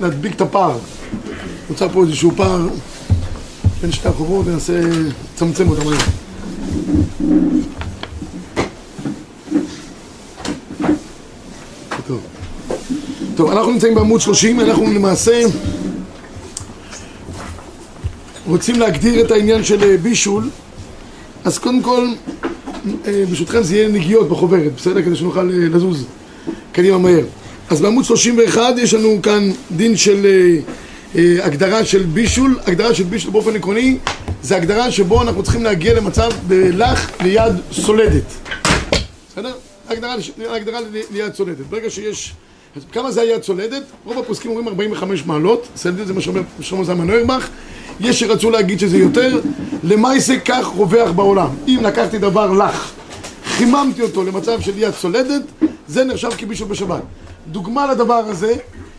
להדביק את הפער. נוצר פה איזשהו פער בין שתי החובות, ננסה לצמצם אותם היום. טוב. טוב, אנחנו נמצאים בעמוד 30, אנחנו למעשה רוצים להגדיר את העניין של אה, בישול, אז קודם כל, אה, ברשותכם זה יהיה נגיעות בחוברת, בסדר? כדי שנוכל אה, לזוז קדימה מהר. אז בעמוד 31 יש לנו כאן דין של אה, אה, הגדרה של בישול, הגדרה של בישול באופן עקרוני זה הגדרה שבו אנחנו צריכים להגיע למצב בלח ליד סולדת. בסדר? הגדרה, הגדרה ליד סולדת. ברגע שיש... כמה זה היד סולדת? רוב הפוסקים אומרים 45 מעלות. סולדת זה מה שאומר שלמה זלמן אוירבך יש שרצו להגיד שזה יותר. למעשה כך רווח בעולם? אם לקחתי דבר לח חיממתי אותו למצב של יד סולדת זה נחשב כבישול בשבת דוגמה לדבר הזה,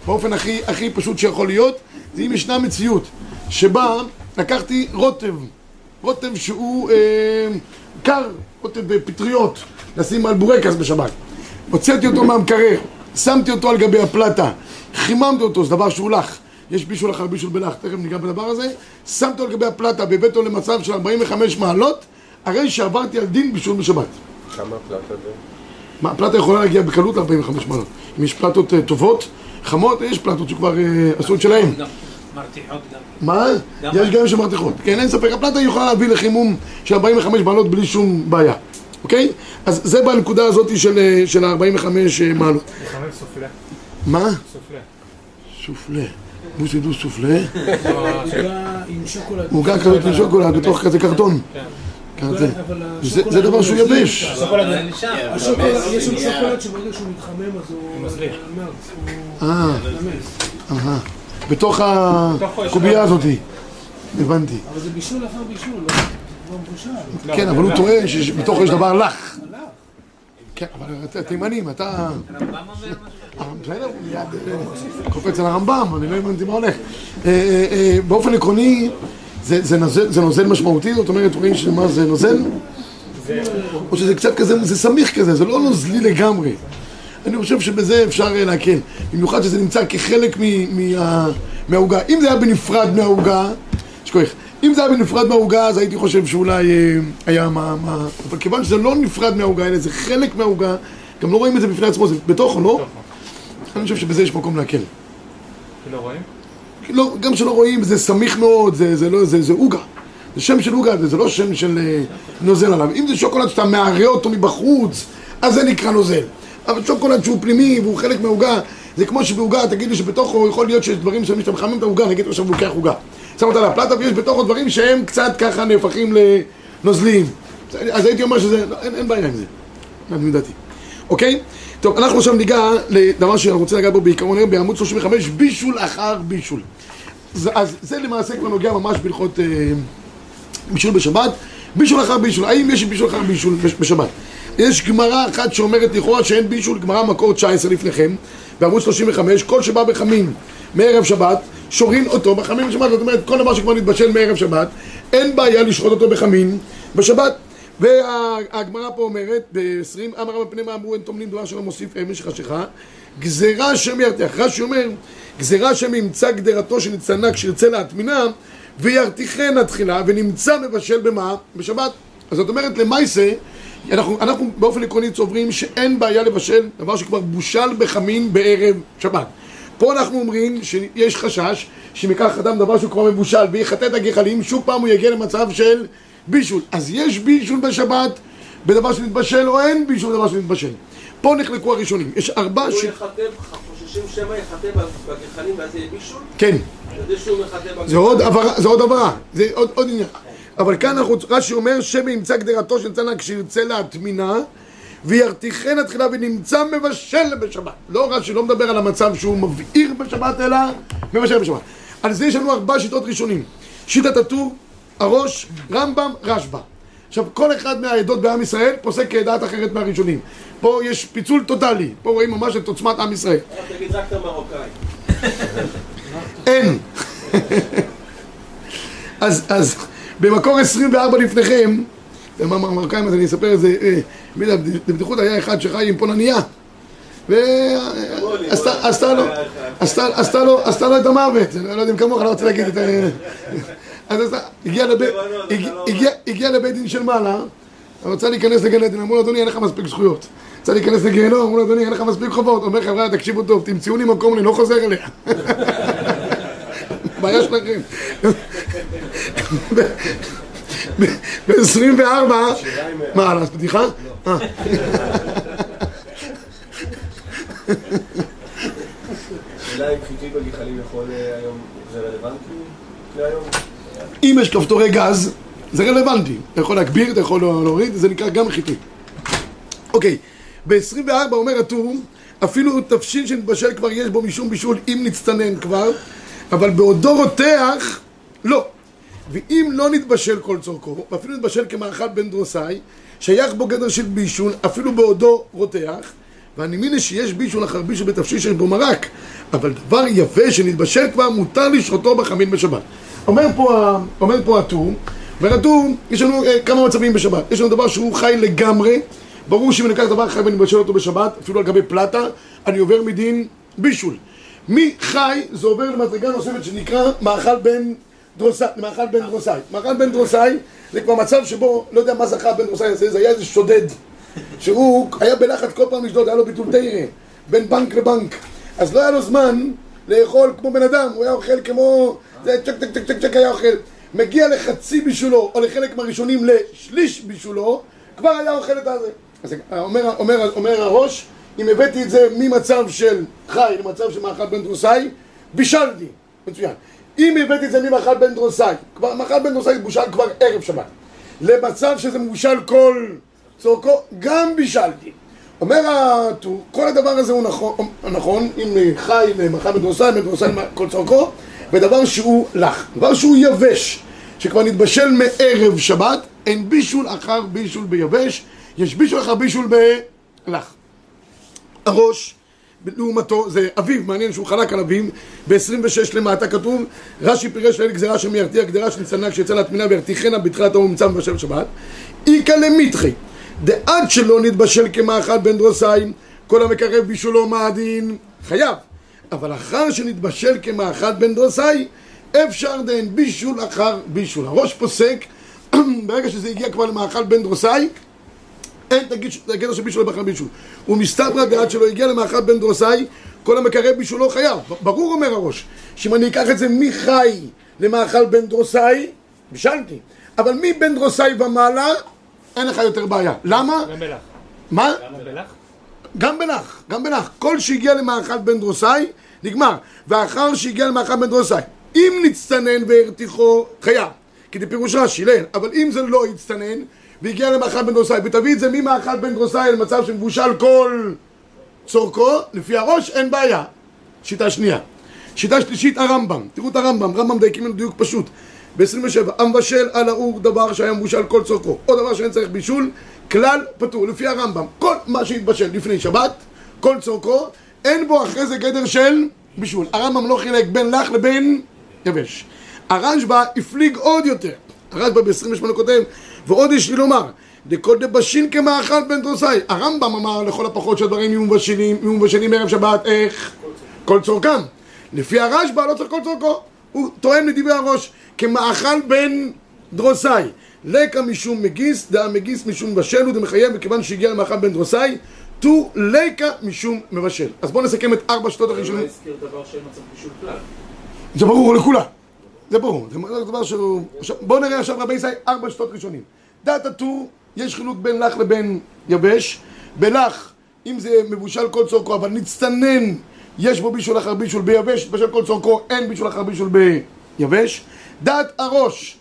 באופן הכי, הכי פשוט שיכול להיות, זה אם ישנה מציאות שבה לקחתי רוטב, רוטב שהוא אה, קר, רוטב בפטריות, לשים על בורקס בשבת. הוצאתי אותו מהמקרר, שמתי אותו על גבי הפלטה, חיממתי אותו, זה דבר שהוא לח. יש בישול אחר בישול בלח, תכף ניגע בדבר הזה. שמתי אותו על גבי הפלטה והבאתי אותו למצב של 45 מעלות, הרי שעברתי על דין בישול בשבת. כמה פלטה זה? מה, הפלטה יכולה להגיע בקלות ל-45 מעלות. אם יש פלטות uh, טובות, חמות, יש פלטות שכבר uh, עשו את שלהם. מרתיחות גם. מה? יש גם שמרתיחות. כן, אין ספק, הפלטה יכולה להביא לחימום של 45 מעלות בלי שום בעיה. אוקיי? אז זה בנקודה הזאת של, אה, של ה-45 מעלות. לפעמים סופלה. מה? סופלה. סופלה. בוס ידעו סופלה. עוגה עם שוקולד. עוגה כזאת עם שוקולד בתוך כזה קרטון. כזה. אבל זה דבר שהוא הוא יבש. השוקולד, יש שם שוקולד שברגע שהוא מתחמם אז הוא... אה. בתוך הקובייה הזאתי. הבנתי. אבל זה בישול אחר בישול, לא? מבושל. כן, אבל הוא טוען שבתוכו יש דבר. הלך. כן, אבל אתה תימנים, אתה... הרמב"ם אומר משהו? אה, בסדר, הוא מיד אה, קופץ על הרמב"ם, אני לא הבנתי מה הולך. אה, באופן עקרוני, זה- זה נוזל- זה נוזל משמעותי, זאת אומרת, רואים שמה זה נוזל? או שזה קצת כזה, זה סמיך כזה, זה לא נוזלי לגמרי. אני חושב שבזה אפשר אה, להקל. במיוחד שזה נמצא כחלק מה- מהעוגה. אם זה היה בנפרד מהעוגה, שכוח, אם זה היה בנפרד מהעוגה, אז הייתי חושב שאולי אה, היה מה... מה- אבל כיוון שזה לא נפרד מהעוגה, אלא זה חלק מהעוגה, גם לא רואים את זה בפני עצמו, זה בתוכו, לא? אני חושב שבזה יש מקום להקל. לא רואים? לא, גם שלא רואים, זה סמיך מאוד, זה, זה לא, זה, זה עוגה. זה שם של עוגה, זה, לא שם של אה, נוזל עליו. אם זה שוקולד שאתה מערה אותו מבחוץ, אז זה נקרא נוזל. אבל שוקולד שהוא פנימי והוא חלק מהעוגה, זה כמו שבעוגה, תגיד לי שבתוכו יכול להיות שיש דברים שאתה מחמם את העוגה, נגיד עכשיו הוא לוקח עוגה. שם אותה על הפלטה ויש בתוכו דברים שהם קצת ככה נהפכים לנוזליים. אז הייתי אומר שזה, לא, אין, אין בעיה עם זה. לדעתי. אוקיי? טוב, אנחנו עכשיו ניגע לדבר שאני רוצה לגעת בו בעיקרון היום בעמוד 35, בישול אחר בישול. אז, אז זה למעשה כבר נוגע ממש בהלכות אה, בישול בשבת. בישול אחר בישול, האם יש בישול אחר בישול בש- בשבת? יש גמרא אחת שאומרת לכאורה שאין בישול, גמרא מקור 19 לפניכם, בעמוד 35, כל שבא בחמין מערב שבת, שורין אותו בחמין בשבת, זאת אומרת כל דבר שכבר נתבשל מערב שבת, אין בעיה לשחוט אותו בחמין בשבת. והגמרא פה אומרת, ב-20, אמר רבי פני מה אמרו אין טומנים דבר שלא מוסיף אמש חשיכה, גזירה שם ירתיח. רש"י אומר, גזירה שם ימצא גדרתו שנצטנה כשירצה להטמינה, וירתיחנה תחילה, ונמצא מבשל במה? בשבת. אז זאת אומרת, למעשה, אנחנו, אנחנו באופן עקרוני סוברים שאין בעיה לבשל דבר שכבר בושל בחמין בערב שבת. פה אנחנו אומרים שיש חשש ייקח אדם דבר שהוא כבר מבושל ויחטא את הגחלים, שוב פעם הוא יגיע למצב של בישול. אז יש בישול בשבת בדבר שנתבשל או אין בישול בדבר שנתבשל. פה נחלקו הראשונים. יש ארבע הוא ש... יחטא, חוששים שמא יחטא בגחלים ואז יהיה בישול? כן. זה עוד הבהרה, זה עוד הבהרה, זה עוד, עוד עניין. אבל כאן אנחנו, רש"י אומר, שמא ימצא גדרתו של צנע כשירצה להטמינה, וירתיחנה תחילה ונמצא מבשל בשבת. לא רש"י לא מדבר על המצב שהוא מבעיר בשבת, אלא מבשל בשבת. על זה יש לנו ארבע שיטות ראשונים. שיטת הטור, הראש, רמב"ם, רשב"א. עכשיו, כל אחד מהעדות בעם ישראל פוסק כדעת אחרת מהראשונים. פה יש פיצול טוטאלי, פה רואים ממש את עוצמת עם ישראל. תגיד רק את המרוקאי. אין. אז, אז במקור 24 לפניכם, מה מרוקאים, אז אני אספר את זה, אה, בבדיחות היה אחד שחי עם פולניה. ועשתה לו, את המוות, לא יודע אם כמוך, לא רוצה להגיד את ה... אז הגיע לבית- דין של מעלה, רצה להיכנס לגן עדן, אמרו לו, אדוני, אין לך מספיק זכויות. רצה להיכנס לגיהנום, אמרו לו, אדוני, אין לך מספיק חובות. אומר חבר'ה, תקשיבו טוב, תמצאו לי מקום, אני לא חוזר אליה. בעיה שלכם. ב-24, מה, על הבדיחה? אה. שאלה אם חיטוי בגחלים יכול אה, היום, זה רלוונטי להיום? אם יש כפתורי גז, זה רלוונטי. אתה יכול להגביר, אתה יכול להוריד, זה נקרא גם חיטוי. אוקיי, ב-24 אומר הטור, אפילו תבשיל שנתבשל כבר יש בו משום בישול, אם נצטנן כבר, אבל בעודו רותח, לא. ואם לא נתבשל כל צורכו, ואפילו נתבשל כמאכל בן דרוסאי, שייך בו גדר של בישול, אפילו בעודו רותח, ואני מבין שיש בישול אחר בישול בתבשיל שיש בו מרק, אבל דבר יבש שנתבשל כבר, מותר לשחוטו בחמין בשבת. אומר פה, אומר פה הטור, אומר הטור, יש לנו אה, כמה מצבים בשבת. יש לנו דבר שהוא חי לגמרי, ברור שאם אני אקח דבר חי ואני מבשל אותו בשבת, אפילו על גבי פלטה, אני עובר מדין בישול. מי חי, זה עובר למדרגה נוספת שנקרא מאכל בן דרוסאי, מאכל בן דרוסאי. מאכל בן דרוסאי זה כבר מצב שבו, לא יודע מה זכה בן דרוסאי הזה, זה היה איזה שודד, שהוא היה בלחץ כל פעם לשדוד, היה לו ביטול תרא, בין בנק לבנק. אז לא היה לו זמן לאכול כמו בן אדם, הוא היה אוכל כמו... זה צ'ק צ'ק צ'ק צ'ק צ'ק היה אוכל. מגיע לחצי בישולו, או לחלק מהראשונים לשליש בישולו, כבר היה אוכל את הזה. אז אומר, אומר, אומר הראש, אם הבאתי את זה ממצב של חי למצב של מאכל בן דרוסאי, בישלתי. מצוין. אם הבאתי את זה ממאכל בן דרוסאי, כבר מאכל בן דרוסאי בושל כבר ערב שבת. למצב שזה מבושל כל צורכו, גם בישלתי. אומר הטור, כל הדבר הזה הוא נכון, נכון אם חי למאכל בן דרוסאי, בן דרוסאי כל צורכו, ודבר שהוא לח, דבר שהוא יבש, שכבר נתבשל מערב שבת, אין בישול אחר בישול ביבש, יש בישול אחר בישול בלח. הראש, לעומתו, זה אביו, מעניין שהוא חלק על אביו, ב-26 למטה כתוב, רש"י פירש לאל גזירה שמיירתיע גדרה שנצטנה כשיצא להטמינה וירתיחנה בתחילת ההוא מצא מבשל שבת, איכא למיתחי, דעד שלא נתבשל כמאכל בן דרוסיים, כל המקרב בישולו מה הדין? חייב. אבל אחר שנתבשל כמאכל בן דרוסאי, אפשר דהן בישול אחר בישול. הראש פוסק, ברגע שזה הגיע כבר למאכל בן דרוסאי, אין תגיד של בישול לבחר בישול. הוא מסתברא דעת שלא הגיע למאכל בן דרוסאי, כל המקרב בישול לא חייב. ברור אומר הראש, שאם אני אקח את זה מחי למאכל בן דרוסאי, בישלתי. אבל מבן דרוסאי ומעלה, אין לך יותר בעיה. למה? גם בלח. מה? גם בלח? גם בלח, גם בלח. כל שהגיע למאכל בן דרוסאי, נגמר. ואחר שהגיע למאכל בן דרוסאי, אם נצטנן והרתיחו, חייב. כי זה פירוש רש"י, לאל. אבל אם זה לא יצטנן, והגיע למאכל בן דרוסאי, ותביא את זה ממאכל בן דרוסאי למצב שמבושל כל צורכו, לפי הראש אין בעיה. שיטה שנייה. שיטה שלישית, הרמב"ם. תראו את הרמב"ם, רמב"ם דייקים לנו דיוק פשוט. ב-27, המבשל על האור דבר שהיה מבושל כל צורכו, או דבר שאין צריך בישול, כלל פטור, לפי הרמב"ם. כל מה שהתבשל לפני שבת, כל צורכו, אין בו אחרי זה גדר של בישול. הרמב"ם לא חילק בין לח לבין יבש. הרשב"א הפליג עוד יותר. הרשב"א ב-28 כותב, ועוד יש לי לומר, דכל דבשין כמאכל בן דרוסאי. הרמב"ם אמר לכל הפחות שהדברים יהיו מבשלים, יהיו מבשלים ערב שבת, איך? כל צורכם. לפי הרשב"א לא צריך כל צורכו. הוא טוען לדברי הראש, כמאכל בן דרוסאי. לקה משום מגיס, דא מגיס משום בשל, ודמחייב, מכיוון שהגיע למאכל בן דרוסאי, טו לקה משום מבשל. אז בואו נסכם את ארבע שיטות הוא לא הראשונות. הזכיר דבר שאין מצב בישול כלל. זה ברור לכולם. זה ברור. זה דבר שהוא... בואו נראה עכשיו רבי ישראל ארבע שיטות ראשונים. דעת הטור, יש חילוק בין לח לבין יבש. בלח, אם זה מבושל כל צורכו, אבל נצטנן, יש בו בישול אחר בישול ביבש, בשל כל צורכו, אין בישול אחר בישול ביבש. דעת הראש,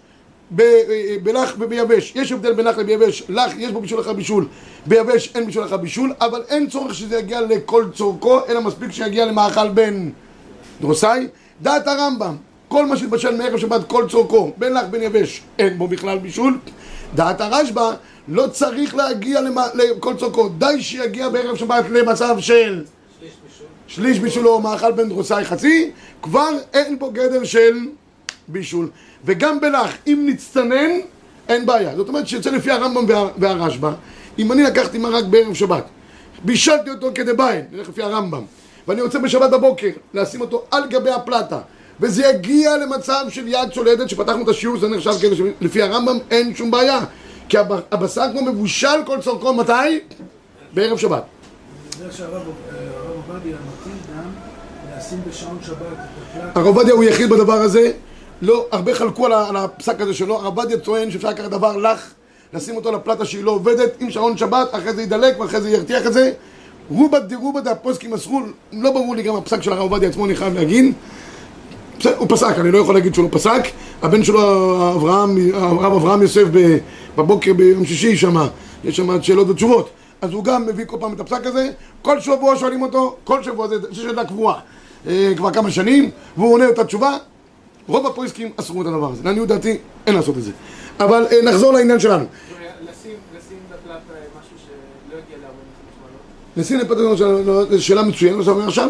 ב- בלח וביבש, יש הבדל בין לח לביבש, לח יש בו בישול אחר בישול, ביבש אין בישול אחר בישול, אבל אין צורך שזה יגיע לכל צורכו, אלא מספיק שיגיע למאכל בין דרוסאי, דעת הרמב"ם, כל מה שהתבשל מערב שבת כל צורכו, בין לך בין יבש, אין בו בכלל בישול. דעת הרשב"א, לא צריך להגיע למה, לכל צורכו, די שיגיע בערב שבת למצב של שליש בישול. שליש בישולו, מאכל בין דרוסאי חצי, כבר אין בו גדר של בישול. וגם בלח, אם נצטנן, אין בעיה. זאת אומרת שיוצא לפי הרמב"ם וה- והרשב"א, אם אני לקחתי מרק בערב שבת, בישלתי אותו כדבעי, נלך לפי הרמב"ם, ואני רוצה בשבת בבוקר לשים אותו על גבי הפלטה, וזה יגיע למצב של יד שולדת, שפתחנו את השיעור, זה נחשב כאילו שלפי הרמב"ם אין שום בעיה. כי הב- הבשר כמו מבושל כל צורכו, מתי? בערב שבת. הרב עובדיה הוא יחיד בדבר הזה, לא, הרבה חלקו על, על הפסק הזה שלו, הרב עובדיה טוען שאפשר לקחת דבר לך, לשים אותו לפלטה שהיא לא עובדת, עם שעון שבת, אחרי זה ידלק ואחרי זה ירתיח את זה. רובה דרובה דהפוסקים מסרו, לא ברור לי גם הפסק של הרב עובדיה עצמו, אני חייב להגיד. הוא פסק, אני לא יכול להגיד שהוא לא פסק. הבן שלו, אברהם, הרב אברהם יוסף בבוקר ביום שישי שם, יש שם שאלות ותשובות. אז הוא גם מביא כל פעם את הפסק הזה, כל שבוע שואלים אותו, כל שבוע, זה זה שאלה קבועה, אה, כבר כמה שנים, והוא עונה את התשובה. רוב הפויסקים אסרו את הדבר הזה, לעניות דעתי אין לעשות את זה. אבל אה, נחזור לעניין שלנו. לשים לשים בפלטה משהו שלא יגיע ל-45 מעלות. נשים שלנו, זו שאלה מצוינת, מה שאתה אומר עכשיו.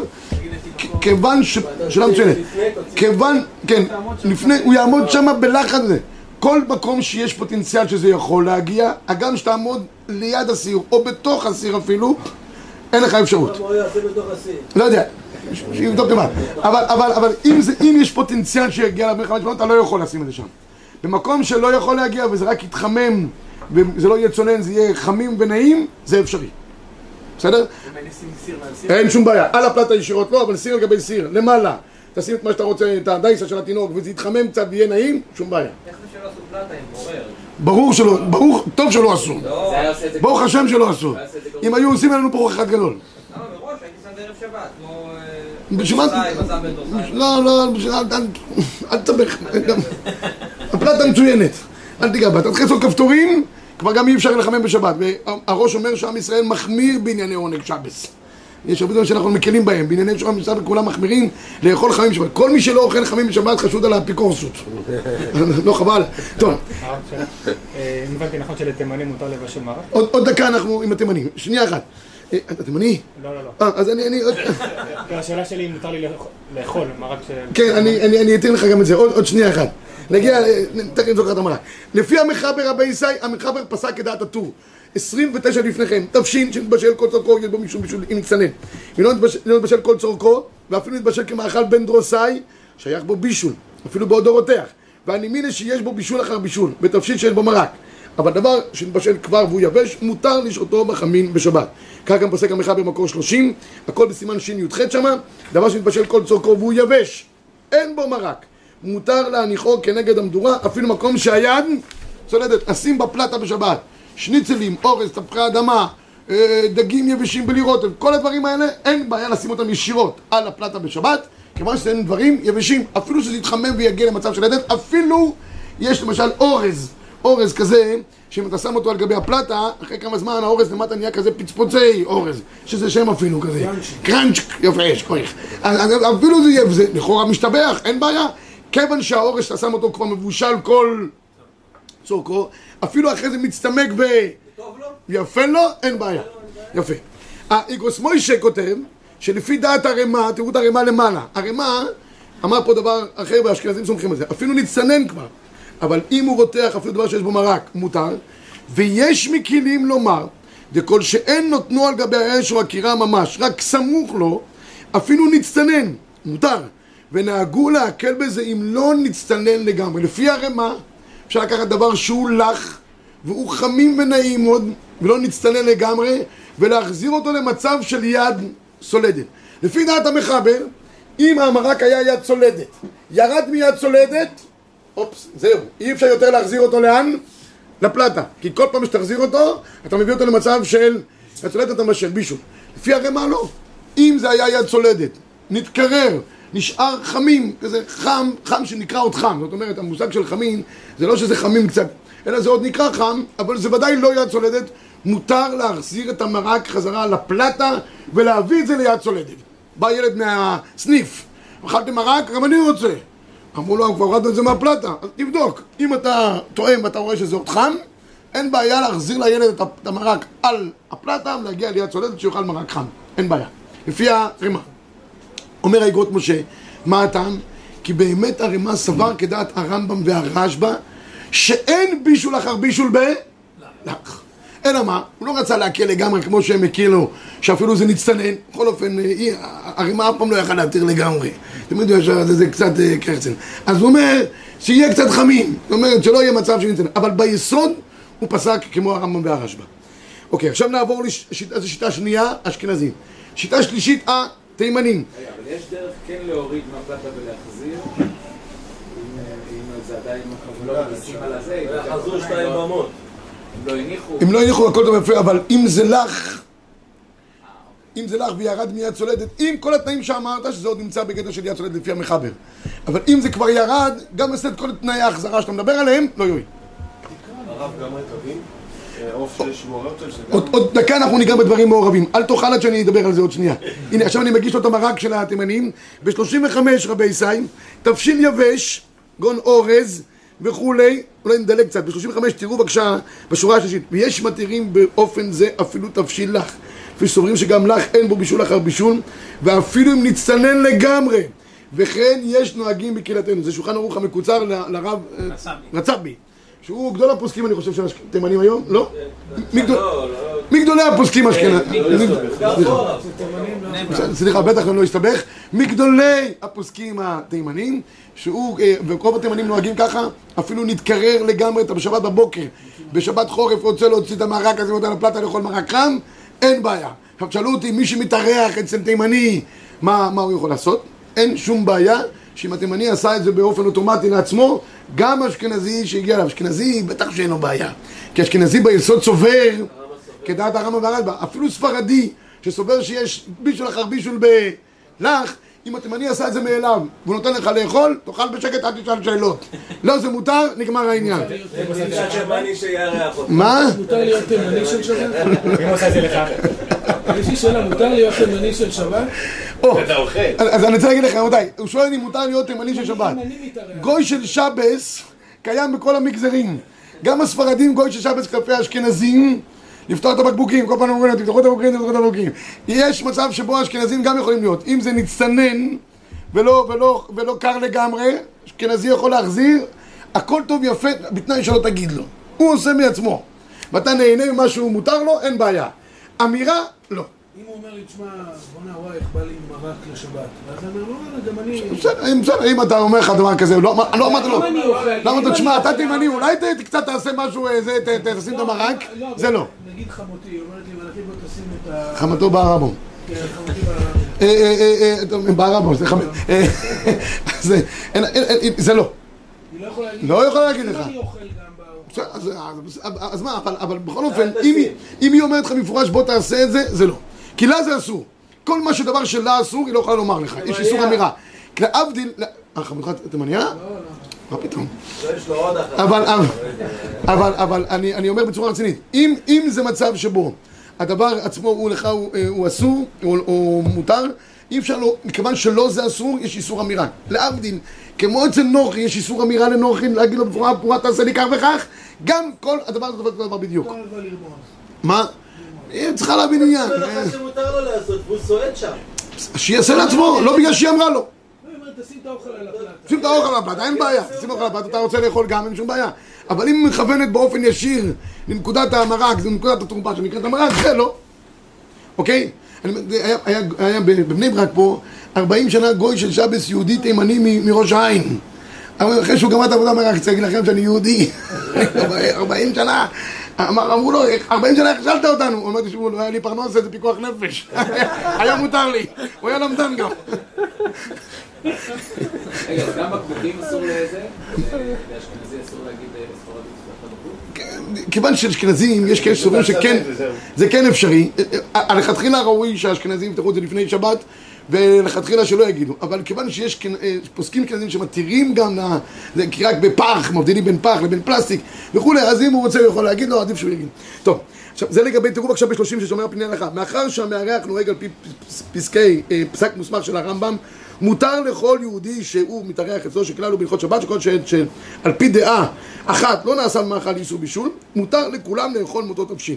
כיוון ש... שאלה מצוינת. כיוון, כן, לפני, הוא יעמוד שם בלחץ הזה. כל מקום שיש פוטנציאל שזה יכול להגיע, הגם שתעמוד ליד הסיר, או בתוך הסיר אפילו, אין לך אפשרות. לא יודע, שיבדוק לבד. אבל, אבל, אבל אם, זה, אם יש פוטנציאל שיגיע ל-45 מעלות, אתה לא יכול לשים את זה שם. במקום שלא יכול להגיע וזה רק יתחמם, וזה לא יהיה צונן, זה יהיה חמים ונעים, זה אפשרי. בסדר? אין שום בעיה, על הפלטה ישירות לא, אבל סיר על גבי סיר, למעלה. תשים את מה שאתה רוצה, את הדייסה של התינוק, וזה יתחמם קצת ויהיה נעים, שום בעיה. איך זה שלא עשו פלטה עם בורר? ברור שלא, ברור, טוב שלא עשו. לא, ברוך השם שלא עשו. אם היו עושים לנו פה אחד גדול. למה מראש הייתי שם את ערב שבת, כמו... דורסאי. לא, לא, אל- תסבך. הפלטה מצוינת. אל תיגע בה. תתחיל לעשות כפתורים, כבר גם אי אפשר לחמם בשבת. והראש אומר שעם ישראל מחמיר בענייני עונג שבס. יש הרבה דברים שאנחנו מקלים בהם, בענייני שבת בשבת כולם מחמירים לאכול חמים בשבת. כל מי שלא אוכל חמים בשבת חשוד על האפיקורסות. לא חבל. טוב, שאלה. אה, אם הבנתי נכון שלתימנים מותר לבשל? עוד עוד דקה אנחנו עם התימנים. שנייה אחת. אה, אתה תימני? לא, לא, לא. אה, אז אני... אני- לא, השאלה שלי אם מותר לי לאכול- לאכול מרק ש... כן, אני, אתן לך גם את זה, עוד, שנייה אחת. נגיע, אה, תכף נזוכר את המראה. לפי המחבר רבי ישי, המחבר פסק כדעת הטור. 29 לפניכם, תבשין שנתבשל כל צורכו, יש בו משום בישול, אם נצנן. ולא נתבשל, לא נתבשל כל צורכו, ואפילו נתבשל כמאכל בן דרוסאי, שייך בו בישול, אפילו בעודו רותח. והנימיניה שיש בו בישול אחר בישול, בתבשין שיש בו מרק. אבל דבר שנתבשל כבר והוא יבש, מותר לשעותו בחמין בשבת. כך גם פוסק המחבר במקור 30, הכל בסימן שי"ח שמה, דבר שנתבשל כל צורכו והוא יבש. אין בו מרק. מותר להניחו כנגד המדורה, אפילו מקום שהיד צולדת. נשים בפלטה בשבת. שניצלים, אורז, תפוחי אדמה, אה, דגים יבשים בלי רוטב, כל הדברים האלה, אין בעיה לשים אותם ישירות על הפלטה בשבת, כיוון שזה דברים יבשים, אפילו שזה יתחמם ויגיע למצב של עדת, אפילו יש למשל אורז, אורז כזה, שאם אתה שם אותו על גבי הפלטה, אחרי כמה זמן האורז למטה נהיה כזה פצפוצי אורז, שזה שם אפילו כזה, קראנץ', יפה, יש כוח. אפילו זה יהיה, לכאורה משתבח, אין בעיה, כיוון שהאורז שאתה שם אותו כבר מבושל כל צורכו, אפילו אחרי זה מצטמק ב... יפה לו, אין בעיה. יפה. האיגרוס מוישה כותב שלפי דעת הרמ"א, תראו את הרמ"א למעלה. הרמ"א אמר פה דבר אחר והאשכנזים סומכים על זה. אפילו נצטנן כבר. אבל אם הוא רותח אפילו דבר שיש בו מרק, מותר. ויש מכלים לומר, דכל שאין נותנו על גבי האש או הקירה ממש, רק סמוך לו, אפילו נצטנן, מותר. ונהגו להקל בזה אם לא נצטנן לגמרי. לפי הרמ"א, אפשר לקחת דבר שהוא לח, והוא חמים ונעים עוד, ולא נצטנן לגמרי, ולהחזיר אותו למצב של יד סולדת. לפי דעת המחבר, אם המרק היה יד סולדת, ירד מיד סולדת, אופס, זהו, אי אפשר יותר להחזיר אותו לאן? לפלטה. כי כל פעם שתחזיר אותו, אתה מביא אותו למצב של יד סולדת אתה משל בישול. לפי הרמ"א לא. אם זה היה יד סולדת, נתקרר, נשאר חמים, כזה חם, חם שנקרא עוד חם. זאת אומרת, המושג של חמים, זה לא שזה חמים קצת, אלא זה עוד נקרא חם, אבל זה ודאי לא יד סולדת. מותר להחזיר את המרק חזרה לפלטה ולהביא את זה ליד סולדת. בא ילד מהסניף, אכלתי מרק, גם אני רוצה. אמרו לו, כבר הורדנו את זה מהפלטה, אז תבדוק. אם אתה טועם ואתה רואה שזה עוד חם, אין בעיה להחזיר לילד את המרק על הפלטה ולהגיע ליד סולדת שיאכל מרק חם. אין בעיה. לפי הרמ"א. אומר האגרות משה, מה הטעם? כי באמת הרמ"א סבר כדעת הרמב"ם והרשב"א שאין בישול אחר בישול ב... אלא מה? הוא לא רצה להקל לגמרי כמו שהם הקלו, שאפילו זה נצטנן. בכל אופן, אה, הרימה אף פעם לא יכל להתיר לגמרי. אתם יודעים שזה זה קצת אה, קרצן. אז הוא אומר שיהיה קצת חמים. זאת אומרת שלא יהיה מצב של נצטנן. אבל ביסוד הוא פסק כמו הרמב"ם והרשב"א. אוקיי, עכשיו נעבור לשיטה, זו שיטה שנייה, אשכנזים. שיטה שלישית, התימנים. אבל יש דרך כן להוריד מהפלטה ולהחזיר? אם, אה, אם זה עדיין לא מכניסים על הזה, זה חזרו שתיים לא- במות. אם לא הניחו... אם לא הניחו הכל טוב ויפה, אבל אם זה לך, אם זה לך וירד מיד צולדת, עם כל התנאים שאמרת, שזה עוד נמצא בגדר של יד צולדת לפי המחבר. אבל אם זה כבר ירד, גם עושה את כל תנאי ההחזרה שאתה מדבר עליהם, לא יועיל. הרב גם מקווים, אה. עוד, דקה אנחנו ניגע בדברים מעורבים. אל תאכל עד שאני אדבר על זה עוד שנייה. הנה, עכשיו אני מגיש לו את המרק של התימנים. ב-35 רבי ישי, תבשיל יבש, גון אורז וכולי. אולי נדלג קצת. ב-35 תראו בבקשה בשורה השלישית. ויש מתירים באופן זה אפילו תבשיל לך. כפי שסוברים שגם לך אין בו בישול אחר בישול, ואפילו אם נצטנן לגמרי. וכן יש נוהגים בקהילתנו. זה שולחן ערוך המקוצר לרב אה, רצ"בי. שהוא גדול הפוסקים, אני חושב, של התימנים היום, לא? מי לא, לא, מגדולי הפוסקים. לא להסתובב. גם פה הרב. סליחה, בטח לא הסתבך. מגדולי הפוסקים התימנים, שהוא, אה, ורוב התימנים נוהגים ככה, אפילו נתקרר לגמרי אתה בשבת בבוקר. בשבת חורף רוצה להוציא את המרק הזה ואתה לפלטה לאכול מרק חם, אין בעיה. עכשיו שאלו אותי, מי שמתארח אצל תימני, מה, מה הוא יכול לעשות? אין שום בעיה שאם התימני עשה את זה באופן אוטומטי לעצמו, גם אשכנזי שהגיע אליו, אשכנזי בטח שאין לו בעיה. כי אשכנזי ביסוד סובר, כדעת הרמב"ם והרשב"א, אפילו ספרדי שסובר שיש בישול אחר בישול בלח, אם התימני עשה את זה מאליו והוא נותן לך לאכול, תאכל בשקט עד תשאל שאלות. לא, זה מותר, נגמר העניין. זה מצד תימני שיארח אותך. מה? מותר להיות תימני של שבת? מי עושה את זה לך? יש לי שאלה, מותר להיות תימני של שבת? או, אתה אוכל. אז אני רוצה להגיד לך, רבותיי, הוא שואל אם מותר להיות תימני של שבת. גוי של שבס קיים בכל המגזרים. גם הספרדים גוי של שבס כלפי האשכנזים לפתוח את הבקבוקים, כל פעם אומרים להם, תפתחו את הבקבוקים, תפתחו את הבקבוקים. יש מצב שבו האשכנזים גם יכולים להיות. אם זה נצטנן ולא, ולא, ולא קר לגמרי, אשכנזי יכול להחזיר, הכל טוב ויפה, בתנאי שלא תגיד לו. הוא עושה מעצמו. ואתה נהנה ממה שהוא מותר לו, אין בעיה. אמירה, לא. אם הוא אומר לי, תשמע, בואנה וואי, איך בא לי מרק לשבת. ואז אני אומר, לא, לא, גם אני... בסדר, אם- בסדר, אם אתה אומר לך דבר כזה, לא לא אמרת לו. למה אתה, תשמע, אתה תימני, אולי קצת תעשה משהו, תשים את המרק? זה לא. נגיד חמותי, אומרת לי, מלאכי בוא תשים את ה... חמתו בערבו. כן. אה, אה, אה, בערבו, זה חמש. זה- לא. היא לא יכולה להגיד... לא לך. אז- אז- אז מה, אבל- אבל בכל אופן, אם היא- אם היא אומרת לך במפורש בוא תעשה את זה, זה לא. כי לה זה אסור. כל מה שדבר שלה אסור, היא לא יכולה לומר לך. יש איסור אמירה. להבדיל... אה, חמותך תימניה? מה פתאום? יש לו עוד אחת. אבל, אבל, אבל, אני, אני אומר בצורה רצינית, אם, אם זה מצב שבו הדבר עצמו הוא לך, הוא, אה, הוא אסור, או, או מותר, אי אפשר לו, מכיוון שלא זה אסור, יש איסור אמירה. להבדיל, כמו אצל נוחי, יש איסור אמירה לנוחי, להגיד לו בצורה ברורה, תעשה לי כך וכך, גם כל הדבר הזה אותו דבר בדיוק. מה? היא צריכה להבין עניין. זה לך שמותר לו לעשות, והוא שם. שיעשה לעצמו, לא בגלל שהיא אמרה לו. לא, תשים את האוכל על הפלטה. שים את האוכל על הפלטה, אין בעיה. שים אוכל על הפלטה, אתה רוצה לאכול גם, אין שום בעיה. אבל אם היא מכוונת באופן ישיר לנקודת המרק, זה נקודת התרופה שנקראת המרק, זה לא. אוקיי? אני- היה בבני ברק פה 40 שנה גוי של שבס יהודי תימני מראש העין. אבל אחרי שהוא גמר את העבודה אמר, רק רוצה להגיד לכם שאני יהודי. 40 שנה. אמר, אמרו לו, 40 שנה הכשלת אותנו. הוא אומר, תשמעו, לא היה לי פרנסה, זה פיקוח נפש. היה מותר לי. הוא היה למדן גם. רגע, אז גם בקבוקים אסור לזה? לאשכנזי אסור להגיד אה, ספרדי תפתח את הבקבוק? כיוון שאשכנזים, יש כאלה שסוברים שכן, זה כן אפשרי. לכתחילה ראוי שהאשכנזים יפתחו את זה לפני שבת, ולכתחילה שלא יגידו. אבל כיוון שיש אה, פוסקים אשכנזים שמתירים גם, ל- זה כי רק בפח, מבדילים בין פח לבין פלסטיק וכולי, אז אם הוא רוצה הוא יכול להגיד לו, עדיף שהוא יגיד. טוב, עכשיו זה לגבי, תראו בבקשה בשלושים ששומר פני הלכה. מאחר שהמארח נוהג על פי פס- פסקי, אה, פסק מוסמך של הרמב"ם, מותר לכל יהודי שהוא מתארח אצלו שכלל הוא בהלכות שבת, שכל שעל שעל פי דעה אחת לא נעשה במאכל איסור בישול, מותר לכולם לאכול מאותו תבשיל.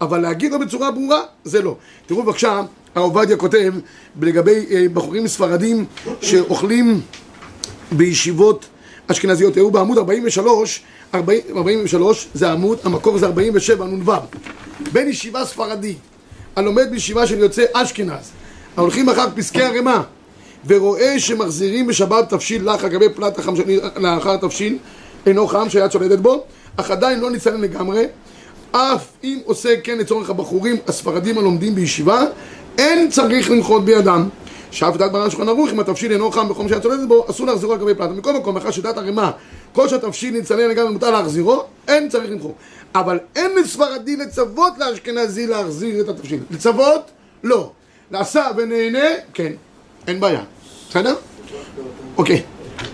אבל להגיד לו בצורה ברורה, זה לא. תראו בבקשה, הרב עובדיה כותב לגבי אה, בחורים ספרדים שאוכלים בישיבות אשכנזיות היו בעמוד 43, 40, 43 זה עמוד, המקור זה 47, נ"ו. בן ישיבה ספרדי, הלומד בישיבה של יוצאי אשכנז, ההולכים אחר פסקי ערימה, ורואה שמחזירים בשבת תבשיל לך על גבי פלט החם של- לאחר תבשיל, אינו חם שהיד שולטת בו, אך עדיין לא ניצלם לגמרי, אף אם עושה כן לצורך הבחורים הספרדים הלומדים בישיבה, אין צריך למחות בידם. שאף דעת ברן שולחן ערוך, אם התבשיל אינו חם בחום שאת צולטת בו, אסור להחזירו על גבי פלטה. מכל מקום, מאחר שדעת ערימה, כל שהתבשיל נצלם לגמרי מותר להחזירו, אין צריך למחור. אבל אין לספרדי לצוות לאשכנזי להחזיר את התבשיל. לצוות? לא. לעשה ונהנה? כן. אין בעיה. בסדר? אוקיי.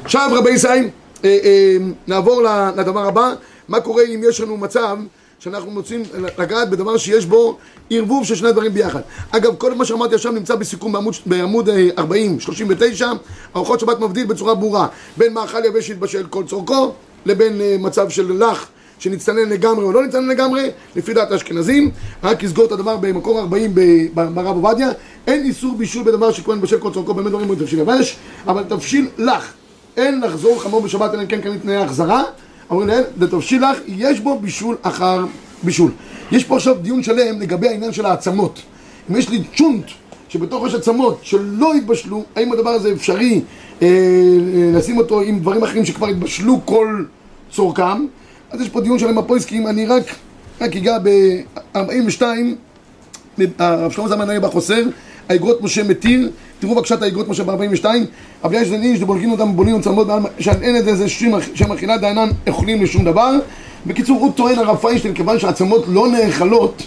עכשיו רבי ישראל, אה, אה, נעבור לדבר הבא. מה קורה אם יש לנו מצב שאנחנו רוצים לגעת בדבר שיש בו ערבוב של שני דברים ביחד. אגב, כל מה שאמרתי עכשיו נמצא בסיכום בעמוד, בעמוד אה, 40, 39. ארוחות שבת מבדיל בצורה ברורה בין מאכל יבש שהתבשל כל צורכו לבין אה, מצב של לח שנצטנן לגמרי או לא נצטנן לגמרי, לפי דעת האשכנזים, רק לסגור את הדבר במקור 40 ב- ב- ברב עובדיה, אין איסור בישול בדבר שכהן בשל כל צורכו, באמת דברים כמו תבשיל יבש, אבל תבשיל לך, אין לחזור חמור בשבת אלא אם כן קיימים תנאי החזרה, אומרים להם, לתבשיל לך, יש בו בישול אחר בישול. יש פה עכשיו דיון שלם לגבי העניין של העצמות. אם יש לי צ'ונט שבתוך יש עצמות שלא התבשלו, האם הדבר הזה אפשרי אה, אה, לשים אותו עם דברים אחרים שכבר התבשלו כל צורכם? אז יש פה דיון שלם בפויסקים, אני רק, רק אגע ב-42, הרב שלמה זלמן נהיה בחוסר, האגרות משה מתיר, תראו בבקשה את האגרות משה ב-42, אבל יש זנים שדבולגים אותם בונים וצלמות, שאין את זה, זה שם אכילה דיינן אוכלים לשום דבר. בקיצור, הוא טוען הרב פיינשטיין, כיוון שהעצמות לא נאכלות,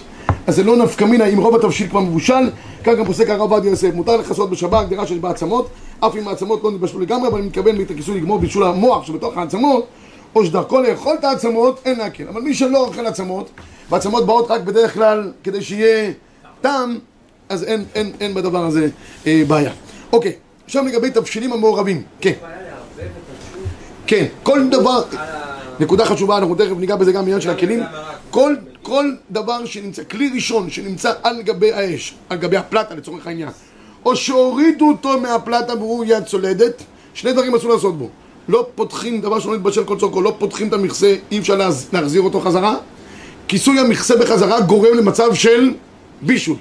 אז זה לא נפקא מינה אם רוב התבשיל כבר מבושל, כך גם פוסק הרב עובדיה יוסף, מותר לכסות בשבת, הגדרה שיש בה עצמות, אף אם העצמות לא נתבשלו לגמרי, אבל אני מתכוון את הכיסוי לגמור בישול המוח שבתוך העצמות, או שדרכו לאכול את העצמות, אין להקל. אבל מי שלא אוכל עצמות, והעצמות באות רק בדרך כלל כדי שיהיה טעם, אז אין, אין, אין בדבר הזה אה, בעיה. אוקיי, עכשיו לגבי תבשילים המעורבים. כן, כן, כל דבר... נקודה חשובה, אנחנו תכף ניגע בזה גם בעניין של הכלים. כל, כל דבר שנמצא, כלי ראשון שנמצא על גבי האש, על גבי הפלטה לצורך העניין, או שהורידו אותו מהפלטה והוא יד צולדת, שני דברים אסור לעשות בו. לא פותחים דבר שלא נתבשל כל צורכו, לא פותחים את המכסה, אי אפשר להחזיר אותו חזרה. כיסוי המכסה בחזרה גורם למצב של בישול.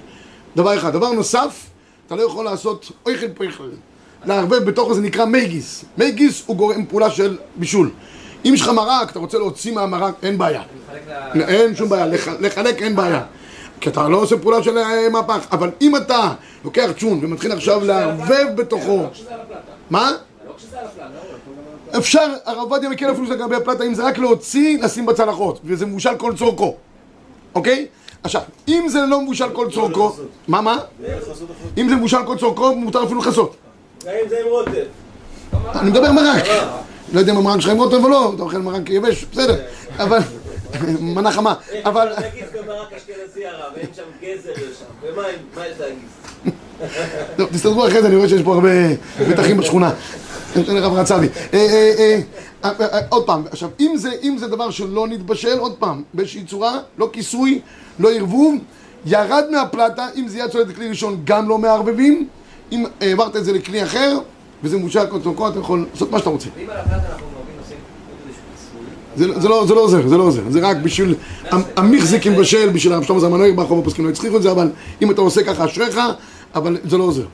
דבר אחד. דבר נוסף, אתה לא יכול לעשות אויכל פויכל. לערבב בתוכו זה נקרא מייגיס. מייגיס הוא גורם פעולה של בישול. אם יש לך מרק, אתה רוצה להוציא מהמרק, אין בעיה. אין שום בעיה, לח- לחלק אין בעיה. כי אתה לא עושה פעולה של אה, מהפך. אבל אם אתה לוקח צ'ון ומתחיל עכשיו לערבב בתוכו... מה? אפשר, הרב עובדיה מכיר אפילו לגבי הפלטה, אם זה רק להוציא, לשים בצלחות, וזה מבושל כל צורכו, אוקיי? עכשיו, אם זה לא מבושל כל צורכו, מה, מה? אם זה מבושל כל צורכו, מותר אפילו לכסות. גם אם זה עם רוטב. אני מדבר מרק. לא יודע אם המרק שלך עם רוטב או לא, אתה אוכל מרק יבש, בסדר, אבל... מנה חמה, אבל... נגיד גם ברק אשכנזי הרב, אין שם גזר יש שם. ומה יש להגיד? טוב, תסתדרו אחרי זה, אני רואה שיש פה הרבה מתחים בשכונה. הרב. אה, אה, אה, אה, אה, עוד פעם, עכשיו, אם זה, אם זה דבר שלא נתבשל, עוד פעם, באיזושהי צורה, לא כיסוי, לא ערבוב, ירד מהפלטה, אם זה יד צולדת לכלי ראשון, גם לא מערבבים, אם העברת את זה לכלי אחר, וזה מבושל כל צורכו, אתה יכול לעשות מה שאתה רוצה. ואם על הפלטה אנחנו זה, לא- לא, זה לא עוזר, זה לא עוזר, זה רק בשביל המחזיק עם בשל, בשביל הרב שלמה זלמן נויג, ברחוב הפוסקים לא הצליחו את זה, אבל אם אתה עושה ככה אשריך, אבל זה לא עוזר.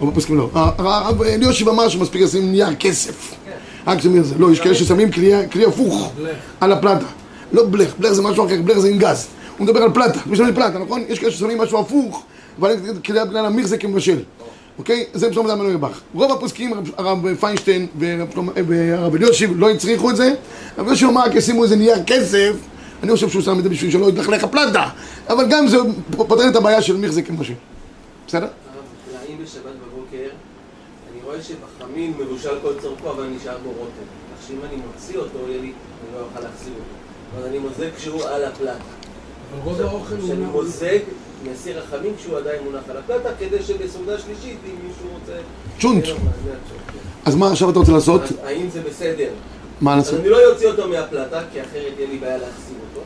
רוב הפוסקים לא. הרב אליושיב אמר שמספיק לשים נייר כסף. רק שמים את זה. לא, יש כאלה ששמים כלי כלי הפוך על הפלטה. לא בלך, בלך זה משהו אחר, בלך זה עם גז. הוא מדבר על פלטה, משלמים פלטה, נכון? יש כאלה ששמים משהו הפוך, אבל כדי בגלל המחזיק עם בשל. אוקיי? זה שלמה זלמן נויג. רוב הפוסקים, הרב- פיינשטיין והרב אליושיב לא הצריכו את זה. הרב אליושיב אמר, רק ישימו איזה נייר כסף. אני חושב שהוא שם את זה בשביל שלא יתלכלך הפלטה. אבל גם זה פותר את הבעיה של מחזיק עם בשל. בסדר? הרב, אם בשבת בבוקר, אני רואה שבחמין מבושל כל צורכו, אבל נשאר בו רוטב. כך שאם אני מוציא אותו, יהיה לי, אני לא אוכל להחזיר אותו. אז אני מוזג כשהוא על הפלטה. אבל רוב האוכל הוא כשאני מוזג, אני אסיר רחמים כשהוא עדיין מונח על הפלטה, כדי שבסעודה שלישית, אם מישהו רוצה... צ'ונט. מענה הצ'ונט, אז מה עכשיו אתה רוצה לעשות? כן. האם זה בסדר? מה אז לעשות? אני לא אוציא אותו מהפלטה, כי אחרת יהיה לי בעיה להחזיר אותו.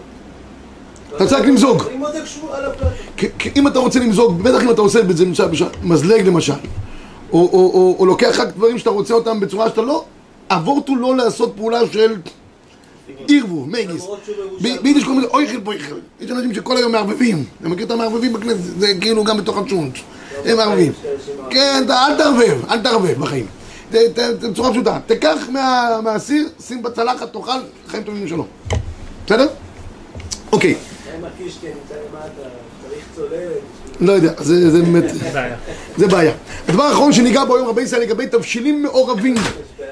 אתה צריך למזוג. אני מוזג כשהוא על הפלטה. כי- כי אם אתה רוצה למזוג, בטח אם אתה עושה את זה מזלג למשל, או, או, או, או לוקח רק דברים שאתה רוצה אותם בצורה שאתה לא אבורט הוא לא לעשות פעולה של ערבוב, מגיס. למרות שהוא מבושל. ב- ביידיש קוראים לזה אויכל פויכל. יש אנשים שכל היום מערבבים. אתה מכיר את המערבבים בכנסת? זה כאילו גם בתוך הצ'ונץ'. הם מערבבים. כן, אל תערבב, אל תערבב בחיים. בצורה פשוטה. תיקח מה- מהסיר, שים בצלחת, תאכל, חיים טובים ושלום. בסדר? אוקיי, לא יודע, זה זה באמת... זה בעיה. הדבר האחרון שניגע בו היום רבי ישראל לגבי תבשילים מעורבים.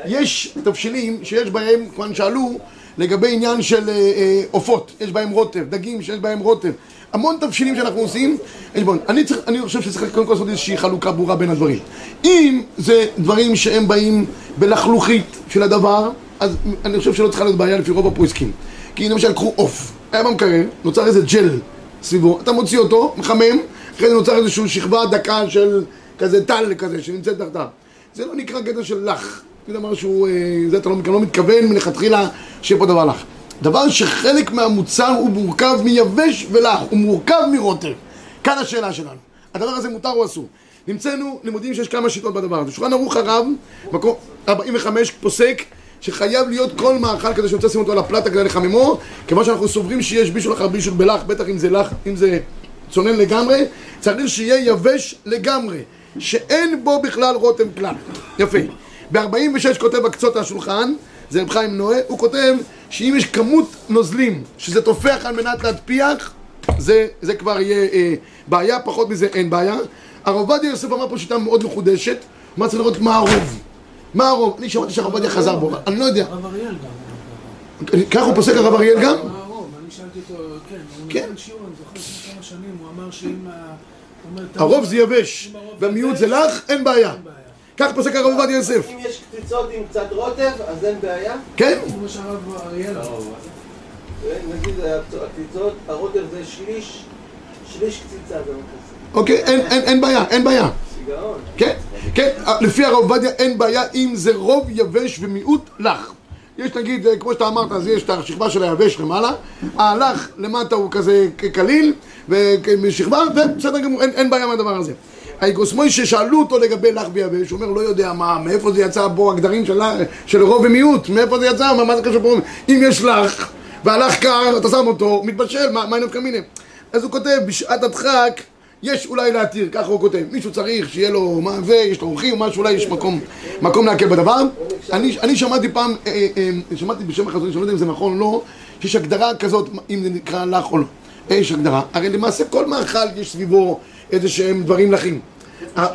יש תבשילים שיש בהם, כמובן שאלו, לגבי עניין של אה, אה, עופות, יש בהם רוטב, דגים שיש בהם רוטב. המון תבשילים שאנחנו עושים, יש בהם. אני, צריך, אני חושב שצריך קודם כל לעשות איזושהי חלוקה ברורה בין הדברים. אם זה דברים שהם באים בלחלוכית של הדבר, אז אני חושב שלא צריכה להיות בעיה לפי רוב הפרויסקים. כי למשל, קחו עוף, היה במקרר, נוצר איזה ג'ל סביבו, אתה מוציא אותו, מחמם, אחרי זה נוצר איזושהי שכבה דקה של כזה טל כזה שנמצאת תחתיו. זה לא נקרא גדר של לח. זה דבר שהוא, אה, זה אתה לא, לא מתכוון מלכתחילה שיהיה פה דבר לח. דבר שחלק מהמוצר הוא מורכב מיבש ולח, הוא מורכב מרוטב. כאן השאלה שלנו. הדבר הזה מותר או אסור? נמצאנו לימודים שיש כמה שיטות בדבר הזה. שולחן ערוך הרב, מקום 45 פוסק שחייב להיות כל מאכל כזה שרוצה לשים אותו על הפלטה כדי לחממו, כיוון שאנחנו סוברים שיש בישול אחר בישול בלח, בטח אם זה לח, אם זה צונן לגמרי, צריך שיהיה יבש לגמרי, שאין בו בכלל רותם כלל. יפה. ב-46 כותב הקצות השולחן, זה רב חיים נועה, הוא כותב שאם יש כמות נוזלים שזה תופח על מנת להטפיח, זה, זה כבר יהיה אה, בעיה, פחות מזה אין בעיה. הרב עובדיה יוסף אמר פה שיטה מאוד מחודשת, מה צריך לראות מה הרוב. מה הרוב? אני שמעתי שהרב עובדיה חזר בו, אני לא יודע. הרב אריאל גם. ככה הוא פוסק הרב אריאל גם? כן, הוא כן. נתן שיעור, אני זוכר לפני כמה שנים, הוא אמר שאם ה... הרוב זה יבש, והמיעוט זה לך, אין בעיה. כך פוסק הרב עובדיה יוסף. אם יש קציצות עם קצת רוטב, אז אין בעיה. כן? כמו שהרב אריאל אמר. נגיד הקציצות, הרוטב זה שליש, שליש קציצה. אוקיי, אין- בעיה, אין בעיה. כן, כן, לפי הרב עובדיה אין בעיה אם זה רוב יבש ומיעוט לח. יש נגיד, אה, כמו שאתה אמרת, אז יש את השכבה של היבש למעלה, הלח למטה הוא כזה קליל, ושכבה, ובסדר גמור, אין, אין בעיה מהדבר הזה. האיגוס מוישה שאלו אותו לגבי לח ויבש, הוא אומר, לא יודע מה, מאיפה זה יצא פה הגדרים של, של רוב ומיעוט, מאיפה זה יצא, מה, מה זה קשור פה, אם יש לח, והלח קר, אתה שם אותו, מתבשל, מה, מה נפקא מיני? אז הוא כותב, בשעת הדחק, יש אולי להתיר, ככה הוא כותב. מישהו צריך שיהיה לו מה זה, יש לו אורחים, משהו, אולי יש מקום, מקום להקל בדבר. אני, אני שמעתי פעם, אה, אה, אה, שמעתי בשם החזון, שאני לא יודע אם זה נכון או לא, שיש הגדרה כזאת, אם זה נקרא לך או לא. יש הגדרה. הרי למעשה כל מאכל יש סביבו איזה שהם דברים לחים. אה,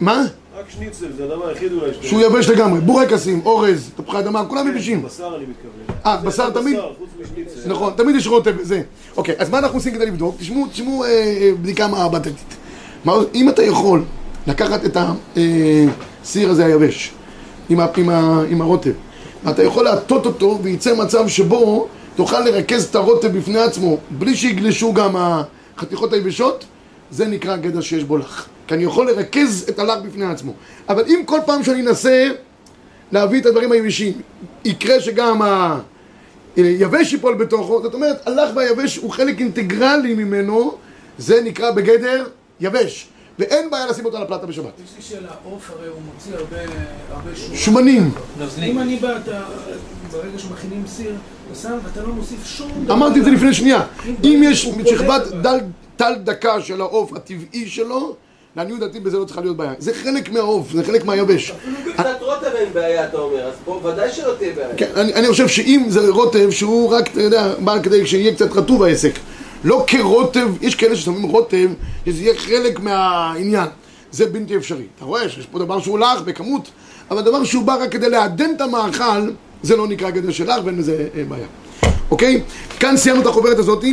מה? רק שניצל, זה הדבר היחיד אולי שאתה... שהוא יבש לגמרי. בורקסים, אורז, תפוחי אדמה, כולם יבשים. בשר אני מתכוון. אה, בשר תמיד? בשר, חוץ משניצל. נכון, תמיד יש רוטב, זה. אוקיי, אז מה אנחנו עושים כדי לבדוק? תשמעו, תשמעו אה, אה, בדיקה מעבדתית. אם אתה יכול לקחת את הסיר הזה היבש, עם, הרוטב, אתה יכול להטות אותו וייצא מצב שבו תוכל לרכז את הרוטב בפני עצמו, בלי שיגלשו גם החתיכות היבשות, זה נקרא גדר שיש בו לח. כי אני יכול לרכז את הלח בפני עצמו. אבל אם כל פעם שאני אנסה להביא את הדברים היבשים, יקרה שגם ה... יבש ייפול בתוכו, זאת אומרת, הלח והיבש הוא חלק אינטגרלי ממנו, זה נקרא בגדר יבש, ואין בעיה לשים אותו על הפלטה בשבת. יש לי שאלה, עוף הרי הוא מוציא הרבה, הרבה שומן. שומנים, אם אני בא, אתה, ברגע שמכינים סיר, אתה שם, ואתה לא מוסיף שום דבר. אמרתי את זה לפני שנייה, אם יש שכבת דל, טל דקה של העוף הטבעי שלו, לעניות דעתי בזה לא צריכה להיות בעיה. זה חלק מהעוף, זה חלק מהיבש. אפילו בקצת רוטב אין בעיה, אתה אומר, אז פה ודאי שלא תהיה בעיה. כן, אני, אני חושב שאם זה רוטב שהוא רק, אתה יודע, בא כדי שיהיה קצת רטוב העסק. לא כרוטב, יש כאלה ששמים רוטב, שזה יהיה חלק מהעניין. זה בלתי אפשרי. אתה רואה שיש פה דבר שהוא לך בכמות, אבל דבר שהוא בא רק כדי לעדן את המאכל, זה לא נקרא גדר של לך ואין לזה אה, בעיה. אוקיי? כאן סיימנו את החוברת הזאת.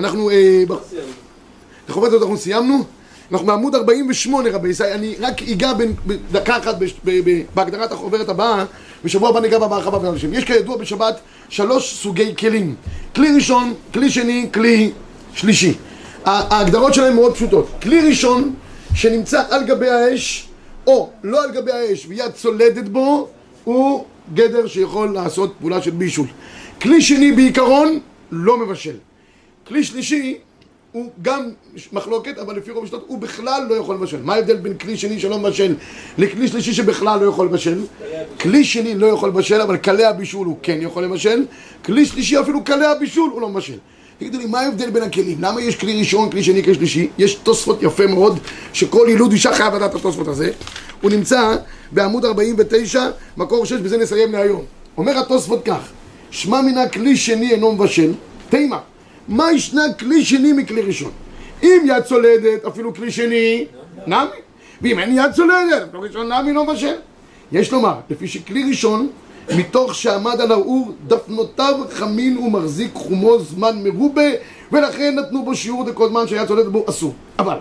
אנחנו... אה, את החוברת הזאת אנחנו סיימנו. אנחנו בעמוד 48 רבי ישראל, אני רק אגע בין- בדקה אחת בהגדרת החוברת הבאה, בשבוע הבא ניגע בה בהרחבה באנשים. יש כידוע בשבת שלוש סוגי כלים. כלי ראשון, כלי שני, כלי שלישי. ההגדרות שלהם מאוד פשוטות. כלי ראשון שנמצא על גבי האש, או לא על גבי האש ויד צולדת בו, הוא גדר שיכול לעשות פעולה של בישול. כלי שני בעיקרון לא מבשל. כלי שלישי הוא גם מחלוקת, אבל לפי רוב המשנות הוא בכלל לא יכול לבשל. מה ההבדל בין כלי שני שלא מבשל לכלי שלישי שבכלל לא יכול לבשל? כלי שני לא יכול לבשל, אבל קלי הבישול הוא כן יכול לבשל. כלי שלישי אפילו קלי הבישול הוא לא מבשל. תגידו לי, מה ההבדל בין הכלים? למה יש כלי ראשון, כלי שני, כלי שלישי? יש תוספות יפה מאוד, שכל יילוד אישה חייב לדעת את התוספות הזה. הוא נמצא בעמוד 49, מקור 6, בזה נסיים להיום. אומר התוספות כך, שמע מן הכלי שני אינו מבשל, תימה. מה ישנה כלי שני מכלי ראשון? אם יד צולדת, אפילו כלי שני, נמי. ואם אין יד צולדת, אפילו ראשון נמי לא מבשל. יש לומר, לפי שכלי ראשון, מתוך שעמד על האור, דפנותיו חמין ומחזיק חומו זמן מרובה, ולכן נתנו בו שיעור דקות זמן שהיה צולדת בו אסור. אבל,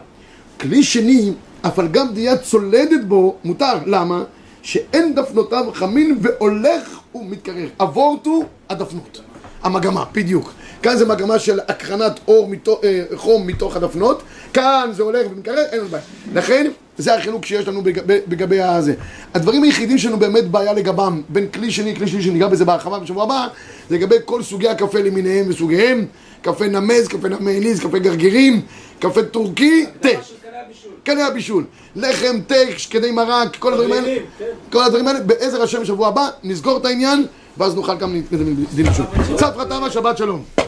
כלי שני, אף על גם דיה צולדת בו, מותר. למה? שאין דפנותיו חמין והולך ומתקרר. אבורטו הדפנות. המגמה, בדיוק. כאן זה מגמה של הקרנת אור מתוך, אה, חום מתוך הדפנות, כאן זה הולך ומתקרר, אין לנו בעיה. לכן, זה החילוק שיש לנו בגבי, בגבי הזה. הדברים היחידים שלנו באמת בעיה לגבם, בין כלי שני לכלי שני, שניגע בזה בהרחבה בשבוע הבא, זה לגבי כל סוגי הקפה למיניהם וסוגיהם, קפה נמז, קפה נמליז, קפה גרגירים, קפה טורקי, תה. קנה הבישול, לחם, תה, שקדי מרק, כל הדברים האלה, כל הדברים האלה, בעזר השם בשבוע הבא, נסגור את העניין, ואז נוכל גם להתקדם לדין שוב. צפרא תמה, שבת שלום.